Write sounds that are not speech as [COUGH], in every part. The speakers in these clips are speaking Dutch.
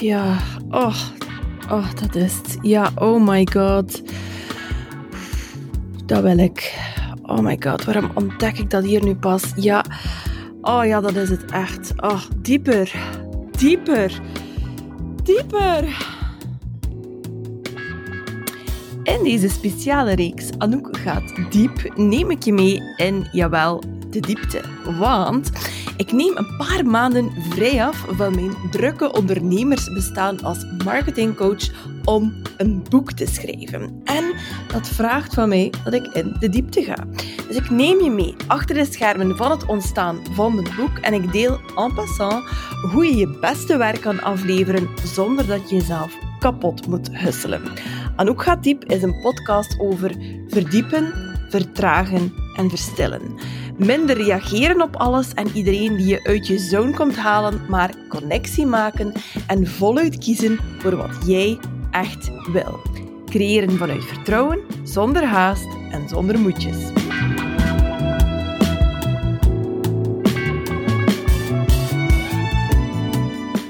ja. Oh, oh, dat is het. Ja, oh my god. Dat wil ik. Oh my god, waarom ontdek ik dat hier nu pas? Ja. Oh ja, dat is het echt. Oh, dieper. Dieper. Dieper. In deze speciale reeks Anouk gaat diep neem ik je mee in, jawel, de diepte. Want ik neem een paar maanden vrij af van mijn drukke ondernemersbestaan als marketingcoach om een boek te schrijven. En dat vraagt van mij dat ik in de diepte ga. Dus ik neem je mee achter de schermen van het ontstaan van mijn boek en ik deel en passant hoe je je beste werk kan afleveren zonder dat je jezelf kapot moet husselen. Anouk gaat diep is een podcast over verdiepen, vertragen en verstillen. Minder reageren op alles en iedereen die je uit je zone komt halen, maar connectie maken en voluit kiezen voor wat jij echt wil. Creëren vanuit vertrouwen, zonder haast en zonder moedjes.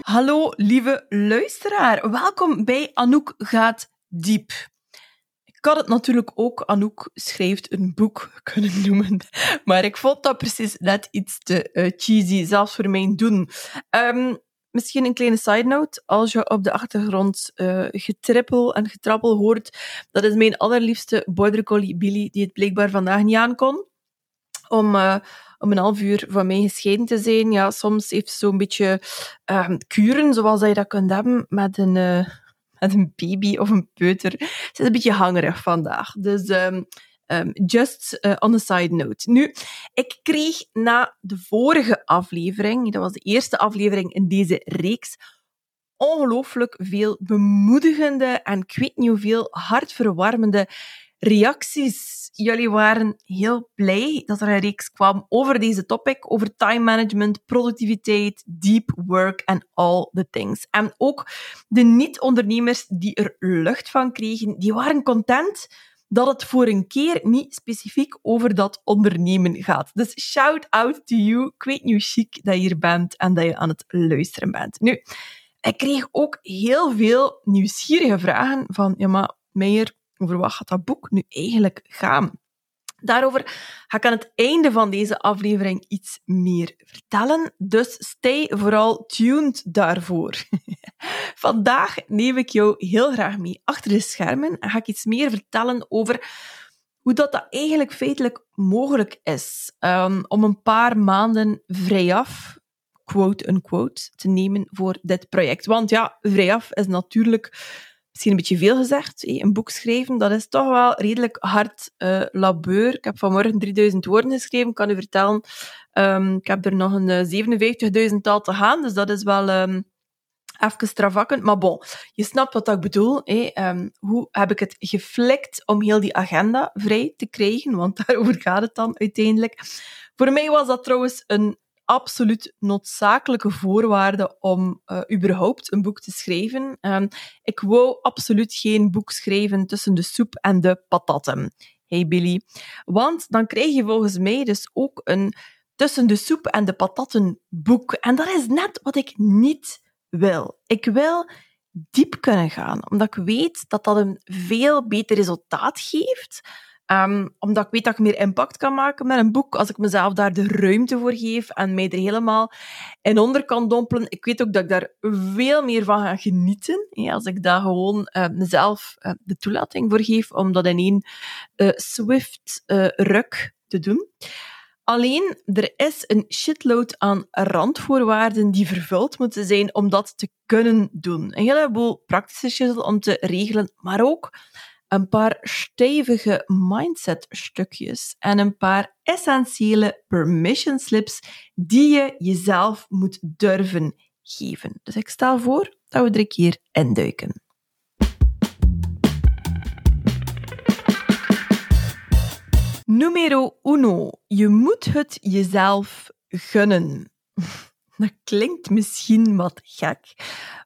Hallo lieve luisteraar, welkom bij Anouk gaat diep. Had het natuurlijk ook Anouk schrijft een boek kunnen noemen, [LAUGHS] maar ik vond dat precies net iets te uh, cheesy, zelfs voor mijn doen. Um, misschien een kleine side note. Als je op de achtergrond uh, getrippel en getrappel hoort, dat is mijn allerliefste border collie Billy, die het blijkbaar vandaag niet aankon. Om, uh, om een half uur van mij gescheiden te zijn. Ja, soms heeft ze zo'n beetje uh, kuren, zoals je dat kunt hebben met een, met een baby of een peuter. Ze is een beetje hangerig vandaag. Dus um, um, just uh, on a side note. Nu, ik kreeg na de vorige aflevering, dat was de eerste aflevering in deze reeks, ongelooflijk veel bemoedigende en ik weet niet hoeveel hartverwarmende reacties. Jullie waren heel blij dat er een reeks kwam over deze topic, over time management, productiviteit, deep work en all the things. En ook de niet-ondernemers die er lucht van kregen, die waren content dat het voor een keer niet specifiek over dat ondernemen gaat. Dus shout out to you. Ik weet chic dat je hier bent en dat je aan het luisteren bent. Nu, ik kreeg ook heel veel nieuwsgierige vragen van, ja maar Meijer, over wat gaat dat boek nu eigenlijk gaan? Daarover ga ik aan het einde van deze aflevering iets meer vertellen, dus stay vooral tuned daarvoor. [LAUGHS] Vandaag neem ik jou heel graag mee achter de schermen en ga ik iets meer vertellen over hoe dat, dat eigenlijk feitelijk mogelijk is um, om een paar maanden vrijaf, quote-unquote, te nemen voor dit project. Want ja, vrijaf is natuurlijk misschien een beetje veel gezegd. Een boek schrijven, dat is toch wel redelijk hard uh, labeur. Ik heb vanmorgen 3000 woorden geschreven, ik kan u vertellen. Um, ik heb er nog een 57.000 taal te gaan, dus dat is wel um, even stravakkend. Maar bon, je snapt wat ik bedoel. Um, hoe heb ik het geflikt om heel die agenda vrij te krijgen? Want [LAUGHS] daarover gaat het dan uiteindelijk. Voor mij was dat trouwens een absoluut noodzakelijke voorwaarde om uh, überhaupt een boek te schrijven. Um, ik wou absoluut geen boek schrijven tussen de soep en de patatten. Hey Billy. Want dan krijg je volgens mij dus ook een tussen de soep en de patatten boek. En dat is net wat ik niet wil. Ik wil diep kunnen gaan, omdat ik weet dat dat een veel beter resultaat geeft Um, omdat ik weet dat ik meer impact kan maken met een boek, als ik mezelf daar de ruimte voor geef en mij er helemaal in onder kan dompelen. Ik weet ook dat ik daar veel meer van ga genieten, als ik daar gewoon uh, mezelf uh, de toelating voor geef om dat in één uh, swift ruk te doen. Alleen, er is een shitload aan randvoorwaarden die vervuld moeten zijn om dat te kunnen doen. Een heleboel praktische shit om te regelen, maar ook een paar stevige mindset-stukjes en een paar essentiële permission slips die je jezelf moet durven geven. Dus ik stel voor dat we er een keer induiken. Numero uno. Je moet het jezelf gunnen. Dat klinkt misschien wat gek.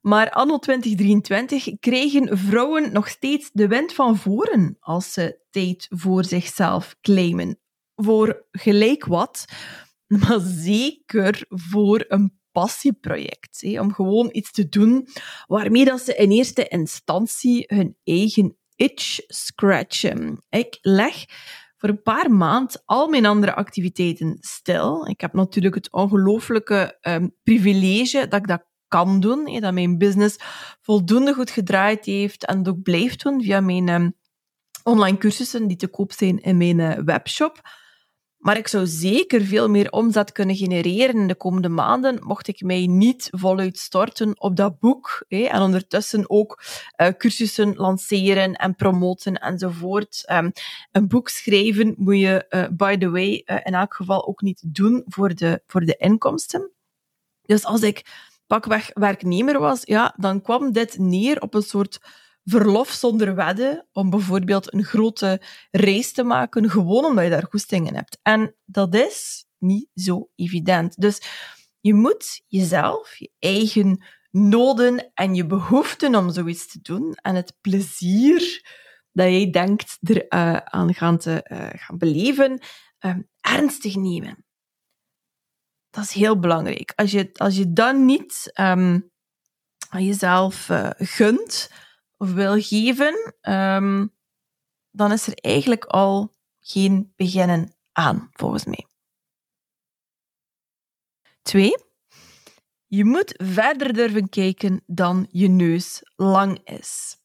Maar anno 2023 krijgen vrouwen nog steeds de wind van voren als ze tijd voor zichzelf claimen. Voor gelijk wat, maar zeker voor een passieproject. Om gewoon iets te doen waarmee dat ze in eerste instantie hun eigen itch scratchen. Ik leg voor een paar maanden al mijn andere activiteiten stil. Ik heb natuurlijk het ongelooflijke um, privilege dat ik dat kan doen, dat mijn business voldoende goed gedraaid heeft en dat ook blijft doen via mijn um, online cursussen die te koop zijn in mijn uh, webshop. Maar ik zou zeker veel meer omzet kunnen genereren in de komende maanden, mocht ik mij niet voluit storten op dat boek. Hè, en ondertussen ook uh, cursussen lanceren en promoten enzovoort. Um, een boek schrijven moet je, uh, by the way, uh, in elk geval ook niet doen voor de, voor de inkomsten. Dus als ik pakweg werknemer was, ja, dan kwam dit neer op een soort verlof zonder wedden om bijvoorbeeld een grote reis te maken, gewoon omdat je daar goestingen hebt. En dat is niet zo evident. Dus je moet jezelf, je eigen noden en je behoeften om zoiets te doen en het plezier dat jij denkt er uh, aan gaan, te, uh, gaan beleven, uh, ernstig nemen. Dat is heel belangrijk. Als je, als je dan niet um, aan jezelf uh, gunt, wil geven, um, dan is er eigenlijk al geen beginnen aan, volgens mij. Twee, je moet verder durven kijken dan je neus lang is.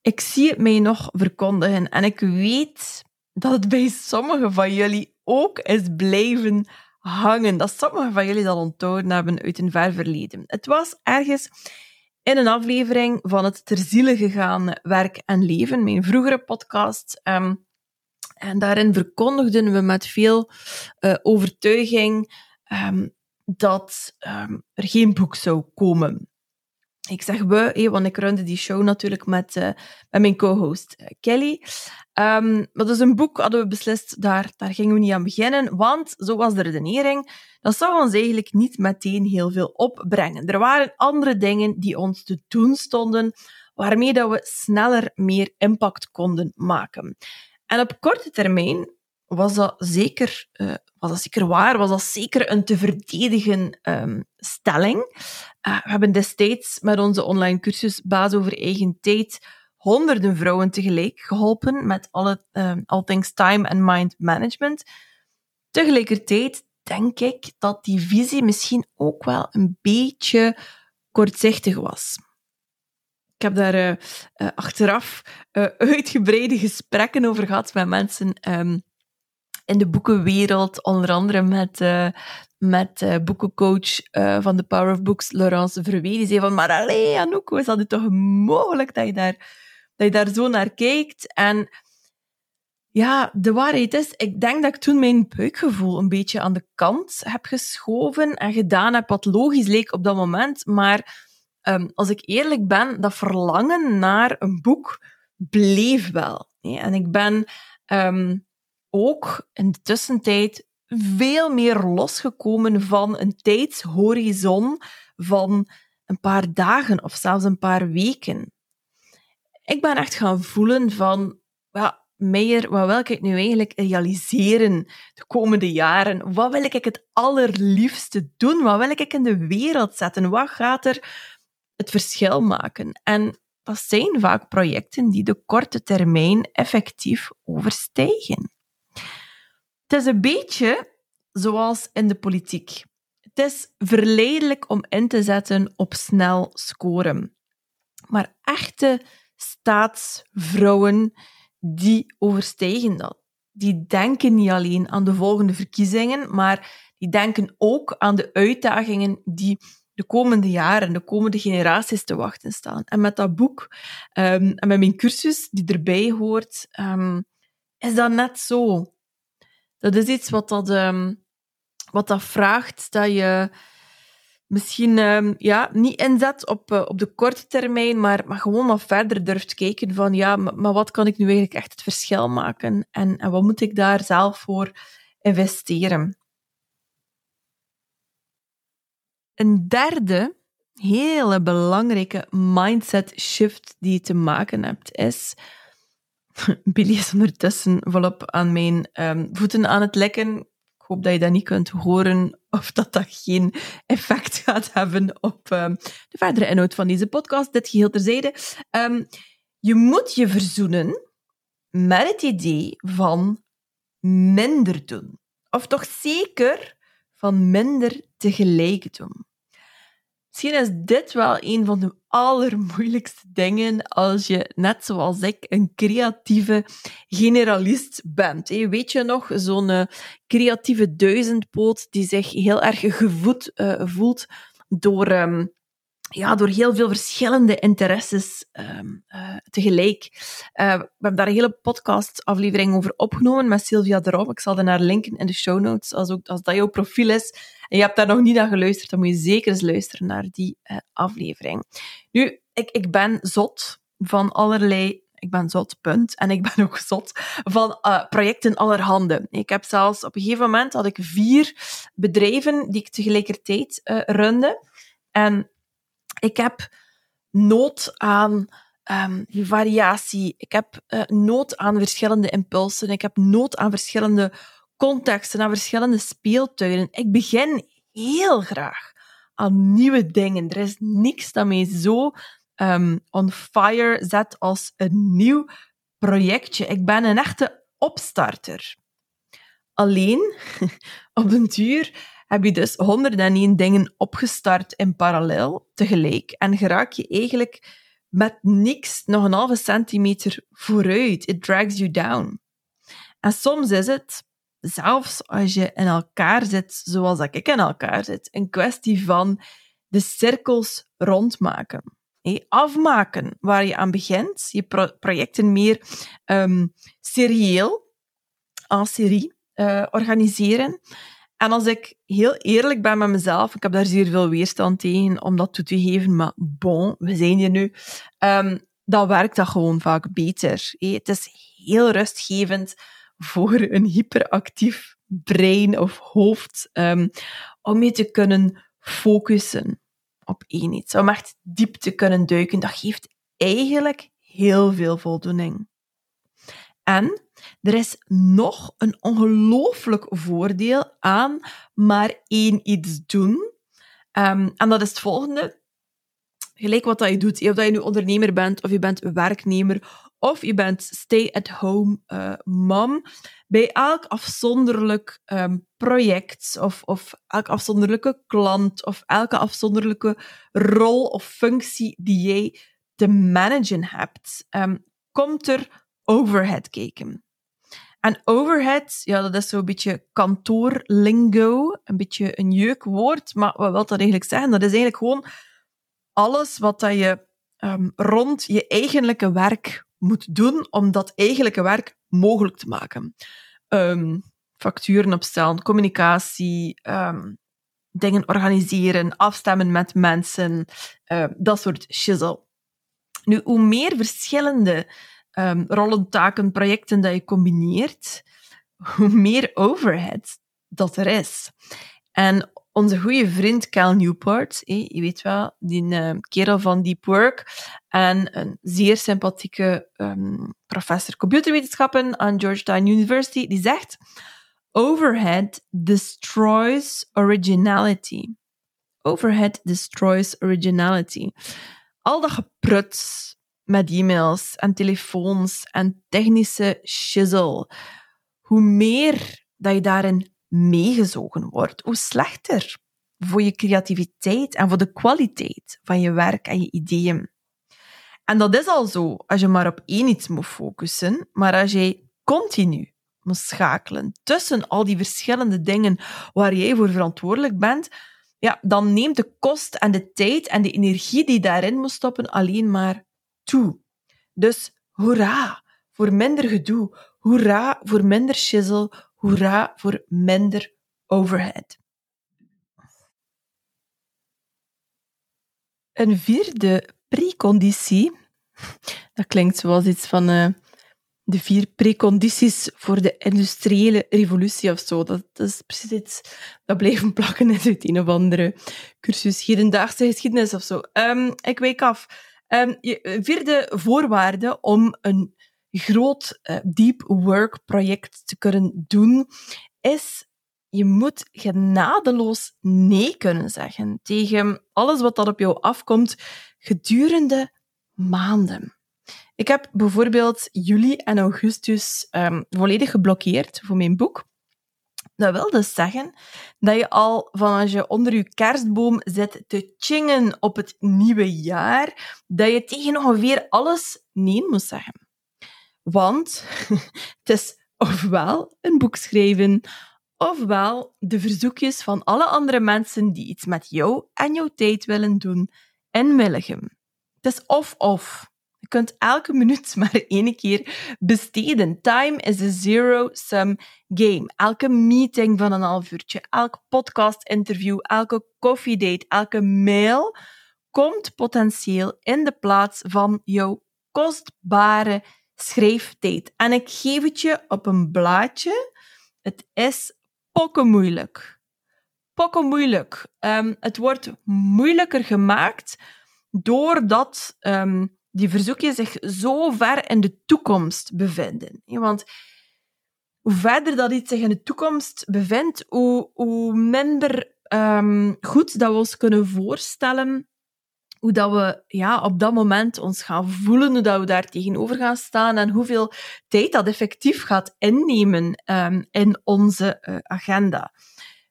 Ik zie het mij nog verkondigen en ik weet dat het bij sommigen van jullie ook is blijven hangen. Dat sommigen van jullie dat onthouden hebben uit een ver verleden. Het was ergens in een aflevering van het ter ziele gegaan werk en leven, mijn vroegere podcast. Um, en daarin verkondigden we met veel uh, overtuiging um, dat um, er geen boek zou komen. Ik zeg we, want ik runde die show natuurlijk met, uh, met mijn co-host uh, Kelly. Um, maar dus een boek hadden we beslist, daar, daar gingen we niet aan beginnen, want zo was de redenering, dat zou ons eigenlijk niet meteen heel veel opbrengen. Er waren andere dingen die ons te doen stonden, waarmee dat we sneller meer impact konden maken. En op korte termijn was dat zeker, uh, was dat zeker waar, was dat zeker een te verdedigen um, stelling. Uh, we hebben destijds met onze online cursus Baas over eigen tijd honderden vrouwen tegelijk geholpen met alle uh, all things time and mind management. Tegelijkertijd denk ik dat die visie misschien ook wel een beetje kortzichtig was. Ik heb daar uh, achteraf [LAUGHS] uitgebreide gesprekken over gehad met mensen um, in de boekenwereld, onder andere met, met boekencoach van de Power of Books, Laurence Verwee. Die zei van, maar allee, Anouk, hoe is dat toch mogelijk dat je daar dat je daar zo naar kijkt. En ja, de waarheid is, ik denk dat ik toen mijn buikgevoel een beetje aan de kant heb geschoven en gedaan heb wat logisch leek op dat moment. Maar um, als ik eerlijk ben, dat verlangen naar een boek bleef wel. En ik ben um, ook in de tussentijd veel meer losgekomen van een tijdshorizon van een paar dagen of zelfs een paar weken ik ben echt gaan voelen van, ja, Meijer, wat wil ik nu eigenlijk realiseren de komende jaren? Wat wil ik het allerliefste doen? Wat wil ik in de wereld zetten? Wat gaat er het verschil maken? En dat zijn vaak projecten die de korte termijn effectief overstijgen. Het is een beetje zoals in de politiek. Het is verleidelijk om in te zetten op snel scoren. Maar echte staatsvrouwen, die overstijgen dat. Die denken niet alleen aan de volgende verkiezingen, maar die denken ook aan de uitdagingen die de komende jaren, de komende generaties te wachten staan. En met dat boek um, en met mijn cursus die erbij hoort, um, is dat net zo. Dat is iets wat dat, um, wat dat vraagt dat je misschien um, ja, niet inzet op, uh, op de korte termijn, maar, maar gewoon wat verder durft kijken van ja, maar, maar, wat kan ik nu eigenlijk echt het verschil maken en, en wat moet ik daar zelf voor investeren. Een derde hele belangrijke mindset shift die je te maken hebt is [LAUGHS] Billy is ondertussen volop aan mijn um, voeten aan het lekken. Ik hoop dat je dat niet kunt horen of dat dat geen effect gaat hebben op um, de verdere inhoud van deze podcast. Dit geheel terzijde. Um, je moet je verzoenen met het idee van minder doen. Of toch zeker van minder tegelijk doen. Misschien is dit wel een van de allermoeilijkste dingen als je, net zoals ik, een creatieve generalist bent. Weet je nog, zo'n uh, creatieve duizendpoot die zich heel erg gevoed uh, voelt door um, ja, door heel veel verschillende interesses um, uh, tegelijk. Uh, we hebben daar een hele podcastaflevering over opgenomen met Sylvia Drop. Ik zal er naar linken in de show notes, als, ook, als dat jouw profiel is. En je hebt daar nog niet naar geluisterd, dan moet je zeker eens luisteren naar die uh, aflevering. Nu, ik, ik ben zot van allerlei ik ben zot, punt. En ik ben [LAUGHS] ook zot van uh, projecten allerhande. Ik heb zelfs op een gegeven moment had ik vier bedrijven die ik tegelijkertijd runde. En ik heb nood aan um, variatie. Ik heb uh, nood aan verschillende impulsen. Ik heb nood aan verschillende contexten, aan verschillende speeltuinen. Ik begin heel graag aan nieuwe dingen. Er is niks dat mij zo um, on fire zet als een nieuw projectje. Ik ben een echte opstarter. Alleen, [LAUGHS] op den duur heb je dus 101 dingen opgestart in parallel tegelijk en geraak je eigenlijk met niks nog een halve centimeter vooruit. It drags you down. En soms is het, zelfs als je in elkaar zit zoals ik in elkaar zit, een kwestie van de cirkels rondmaken. afmaken waar je aan begint, je projecten meer um, serieel, en serie, uh, organiseren. En als ik heel eerlijk ben met mezelf, ik heb daar zeer veel weerstand tegen om dat toe te geven, maar bon, we zijn hier nu, um, dan werkt dat gewoon vaak beter. Het is heel rustgevend voor een hyperactief brein of hoofd um, om je te kunnen focussen op één iets. Om echt diep te kunnen duiken, dat geeft eigenlijk heel veel voldoening. En er is nog een ongelooflijk voordeel aan maar één iets doen. Um, en dat is het volgende. Gelijk wat dat je doet, of dat je nu ondernemer bent, of je bent werknemer, of je bent stay-at-home uh, mom, bij elk afzonderlijk um, project, of, of afzonderlijke klant, of elke afzonderlijke rol of functie die jij te managen hebt, um, komt er overhead kijken. En overhead, ja, dat is zo'n beetje kantoorlingo, een beetje een jeukwoord, maar wat wil dat eigenlijk zeggen? Dat is eigenlijk gewoon alles wat dat je um, rond je eigenlijke werk moet doen om dat eigenlijke werk mogelijk te maken. Um, facturen opstellen, communicatie, um, dingen organiseren, afstemmen met mensen, uh, dat soort shizzle. Nu, hoe meer verschillende um, rollen, taken, projecten dat je combineert, hoe meer overhead dat er is. En onze goede vriend Cal Newport, je weet wel, die uh, kerel van Deep Work en een zeer sympathieke um, professor computerwetenschappen aan Georgetown University, die zegt overhead destroys originality. Overhead destroys originality. Al dat gepruts, met e-mails en telefoons en technische shizzle. Hoe meer dat je daarin meegezogen wordt, hoe slechter voor je creativiteit en voor de kwaliteit van je werk en je ideeën. En dat is al zo als je maar op één iets moet focussen, maar als jij continu moet schakelen tussen al die verschillende dingen waar jij voor verantwoordelijk bent, ja, dan neemt de kost en de tijd en de energie die daarin moet stoppen alleen maar Dus hoera voor minder gedoe, hoera voor minder shizzle, hoera voor minder overhead. Een vierde preconditie, dat klinkt zoals iets van uh, de vier precondities voor de industriële revolutie of zo. Dat, is precies iets dat blijven plakken in het een of andere cursus hedendaagse geschiedenis of zo. Um, ik wijk af. Um, vierde voorwaarde om een groot uh, deep work project te kunnen doen, is je moet genadeloos nee kunnen zeggen tegen alles wat dat op jou afkomt gedurende maanden. Ik heb bijvoorbeeld juli en augustus um, volledig geblokkeerd voor mijn boek. Dat wil dus zeggen dat je al van als je onder je kerstboom zit te chingen op het nieuwe jaar, dat je tegen ongeveer alles nee moet zeggen. Want [LAUGHS] het is ofwel een boek schrijven, ofwel de verzoekjes van alle andere mensen die iets met jou en jouw tijd willen doen, inwilligen. Het is of-of. Je kunt elke minuut [LAUGHS] maar één keer besteden. Time is a zero-sum game. Elke meeting van een half uurtje, elk podcast-interview, elke koffiedate, elke mail komt potentieel in de plaats van jouw kostbare schrijftijd. En ik geef het je op een blaadje. Het is pokken moeilijk. Pokken moeilijk. Um, het wordt moeilijker gemaakt doordat um, die verzoekjes zich zo ver in de toekomst bevinden. Want hoe verder dat iets zich in de toekomst bevindt, hoe, hoe minder um, goed dat we ons kunnen voorstellen hoe dat we ja, op dat moment ons gaan voelen, hoe dat we daar tegenover gaan staan en hoeveel tijd dat effectief gaat innemen um, in onze uh, agenda.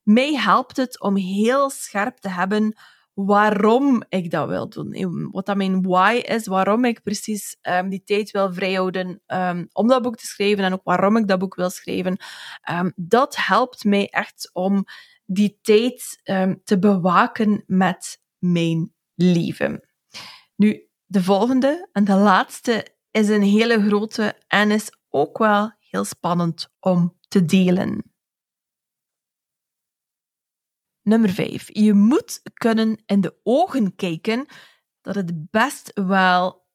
Mij helpt het om heel scherp te hebben waarom ik dat wil doen. Wat dat mijn why is, waarom ik precies um, die tijd wil vrijhouden um, om dat boek te schrijven en ook waarom ik dat boek wil schrijven. Dat helpt mij echt om die tijd te bewaken met mijn leven. Nu, de volgende en de laatste is een hele grote en is ook wel heel spannend om te delen. Nummer 5. Je moet kunnen in de ogen kijken dat het best wel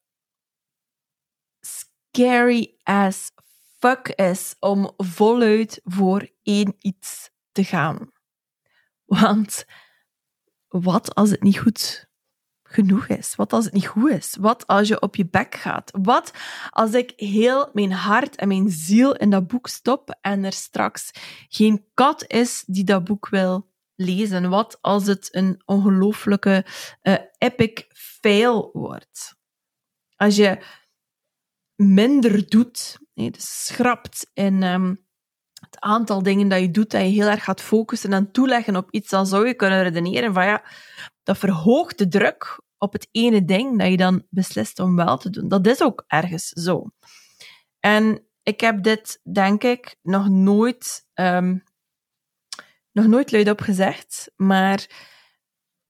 scary as fuck is om voluit voor één iets te gaan. Want wat als het niet goed genoeg is? Wat als het niet goed is? Wat als je op je bek gaat? Wat als ik heel mijn hart en mijn ziel in dat boek stop en er straks geen kat is die dat boek wil lezen? Wat als het een ongelooflijke uh, epic fail wordt? Als je minder doet, nee, dus schrapt in um, het aantal dingen dat je doet, dat je heel erg gaat focussen en toeleggen op iets, dan zou je kunnen redeneren van ja, dat verhoogt de druk op het ene ding dat je dan beslist om wel te doen. Dat is ook ergens zo. En ik heb dit, denk ik, nog nooit um, nog nooit luidop gezegd, maar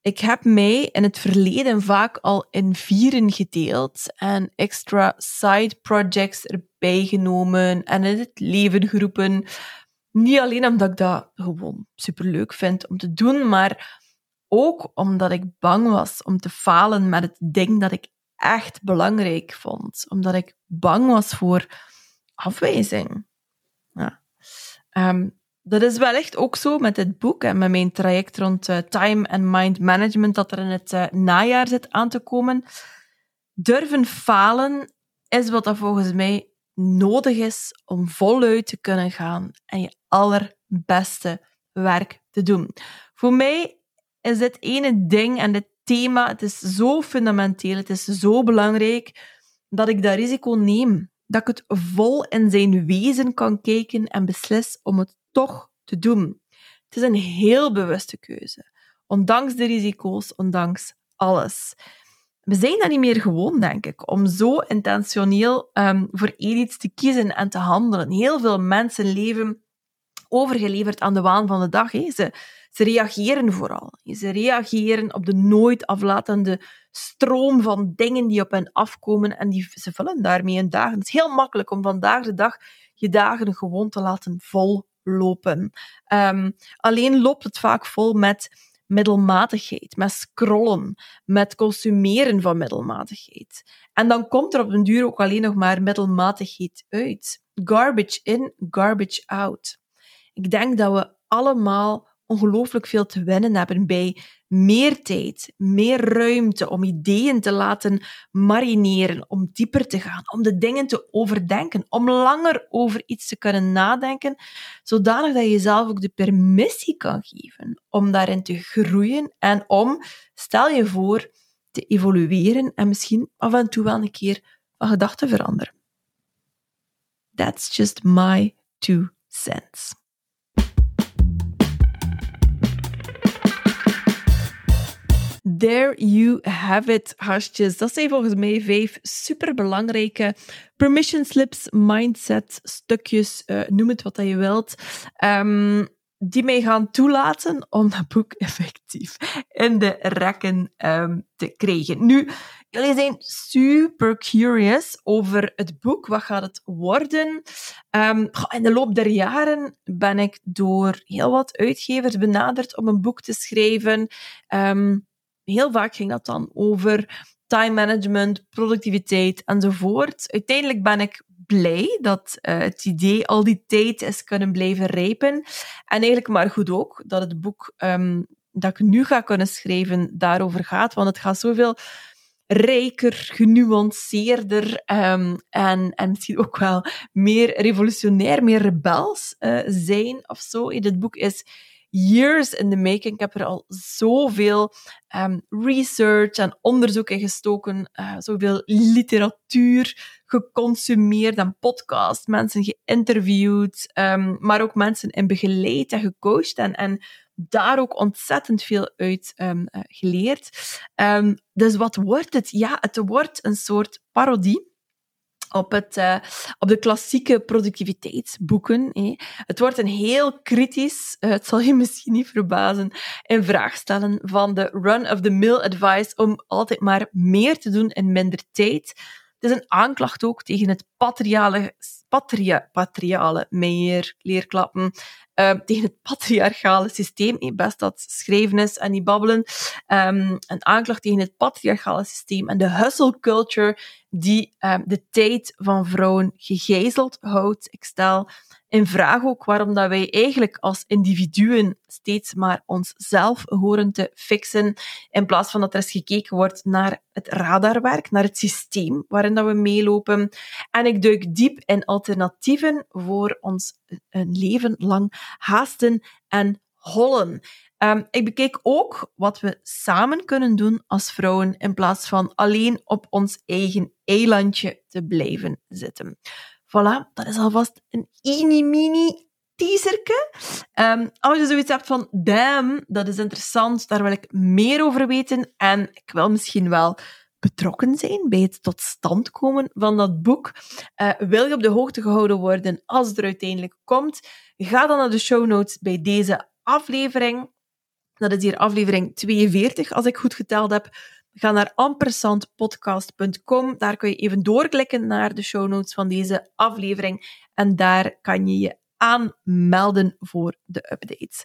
ik heb mij in het verleden vaak al in vieren gedeeld en extra side projects erbij genomen en in het leven geroepen. Niet alleen omdat ik dat gewoon superleuk vind om te doen, maar ook omdat ik bang was om te falen met het ding dat ik echt belangrijk vond. Omdat ik bang was voor afwijzing. Ja. Um, dat is wel echt ook zo met dit boek en met mijn traject rond uh, time en mind management dat er in het uh, najaar zit aan te komen. Durven falen is wat dat volgens mij nodig is om voluit te kunnen gaan en je allerbeste werk te doen. Voor mij is dit ene ding en dit thema, het is zo fundamenteel, het is zo belangrijk dat ik dat risico neem. Dat ik het vol in zijn wezen kan kijken en beslis om het toch te doen. Het is een heel bewuste keuze. Ondanks de risico's, ondanks alles. We zijn dat niet meer gewoon, denk ik, om zo intentioneel um, voor iets te kiezen en te handelen. Heel veel mensen leven overgeleverd aan de waan van de dag. Ze, ze reageren vooral. Ze reageren op de nooit aflatende stroom van dingen die op hen afkomen en die, ze vullen daarmee hun dagen. Het is heel makkelijk om vandaag de dag je dagen gewoon te laten vol lopen. Um, alleen loopt het vaak vol met middelmatigheid, met scrollen, met consumeren van middelmatigheid. En dan komt er op een duur ook alleen nog maar middelmatigheid uit. Garbage in, garbage out. Ik denk dat we allemaal ongelooflijk veel te winnen hebben bij meer tijd, meer ruimte om ideeën te laten marineren, om dieper te gaan, om de dingen te overdenken, om langer over iets te kunnen nadenken, zodanig dat je jezelf ook de permissie kan geven om daarin te groeien en om, stel je voor, te evolueren en misschien af en toe wel een keer van gedachten veranderen. That's just my two cents. There you have it, hasjes. Dat zijn volgens mij vijf superbelangrijke permission slips, mindset stukjes, uh, noem het wat je wilt, um, die mij gaan toelaten om dat boek effectief in de rekken um, te krijgen. Nu, jullie zijn super curious over het boek. Wat gaat het worden? Um, in de loop der jaren ben ik door heel wat uitgevers benaderd om een boek te schrijven. Heel vaak ging dat dan over time management, productiviteit enzovoort. Uiteindelijk ben ik blij dat uh, het idee al die tijd is kunnen blijven rijpen. En eigenlijk maar goed ook dat het boek um, dat ik nu ga kunnen schrijven daarover gaat, want het gaat zoveel rijker, genuanceerder um, en, en misschien ook wel meer revolutionair, meer rebels uh, zijn of zo. Het boek is years in the making. Ik heb er al zoveel um, research en onderzoek in gestoken, uh, zoveel literatuur geconsumeerd en podcast, mensen geïnterviewd, um, maar ook mensen in begeleid en gecoacht en, en daar ook ontzettend veel uit um, uh, geleerd. dus wat wordt het? Ja, het wordt een soort parodie op, het, uh, op de klassieke productiviteitsboeken. Het wordt een heel kritisch, uh, het zal je misschien niet verbazen, in vraag stellen van de run-of-the-mill advice om altijd maar meer te doen in minder tijd. Het is een aanklacht ook tegen het patriale, patria, patriale, meer leerklappen, uh, tegen het patriarchale systeem. Best dat schrijven is en niet babbelen. Um, een aanklacht tegen het patriarchale systeem en de hustle culture die um, de tijd van vrouwen gegijzeld houdt. Ik stel in vraag ook waarom dat wij eigenlijk als individuen steeds maar onszelf horen te fixen, in plaats van dat er eens gekeken wordt naar het radarwerk, naar het systeem waarin dat we meelopen. En ik duik diep in alternatieven voor ons een leven lang haasten en hollen. Um, ik bekijk ook wat we samen kunnen doen als vrouwen in plaats van alleen op ons eigen eilandje te blijven zitten. Voilà, dat is alvast een mini-mini teaserke. Um, als je zoiets hebt van, damn, dat is interessant, daar wil ik meer over weten en ik wil misschien wel betrokken zijn bij het tot stand komen van dat boek. Uh, wil je op de hoogte gehouden worden als het er uiteindelijk komt? Ga dan naar de show notes bij deze aflevering. Dat is hier aflevering 42, als ik goed geteld heb. Ga naar ampersandpodcast.com. Daar kun je even doorklikken naar de show notes van deze aflevering. En daar kan je je aanmelden voor de updates.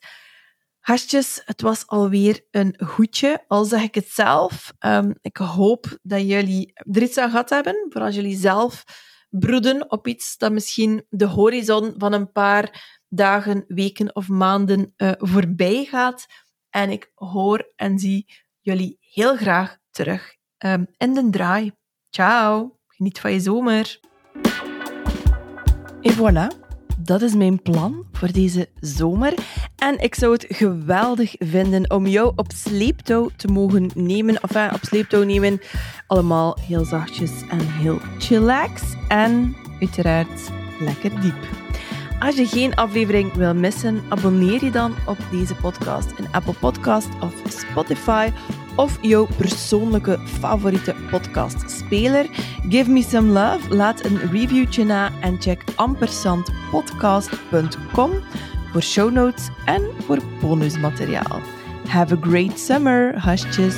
Gastjes, het was alweer een goedje, al zeg ik het zelf. Um, ik hoop dat jullie er iets aan gehad hebben, voor als jullie zelf broeden op iets dat misschien de horizon van een paar dagen, weken of maanden uh, voorbij gaat. En ik hoor en zie jullie heel graag terug um, in de draai. Ciao, geniet van je zomer. En voilà, dat is mijn plan voor deze zomer. En ik zou het geweldig vinden om jou op sleeptouw te mogen nemen. Of enfin, op sleeptouw nemen. Allemaal heel zachtjes en heel chillax. En uiteraard lekker diep. Als je geen aflevering wil missen, abonneer je dan op deze podcast in Apple Podcast of Spotify of jouw persoonlijke favoriete podcastspeler. Give me some love, laat een reviewtje na en check ampersandpodcast.com voor show notes en voor bonusmateriaal. Have a great summer, hasjes!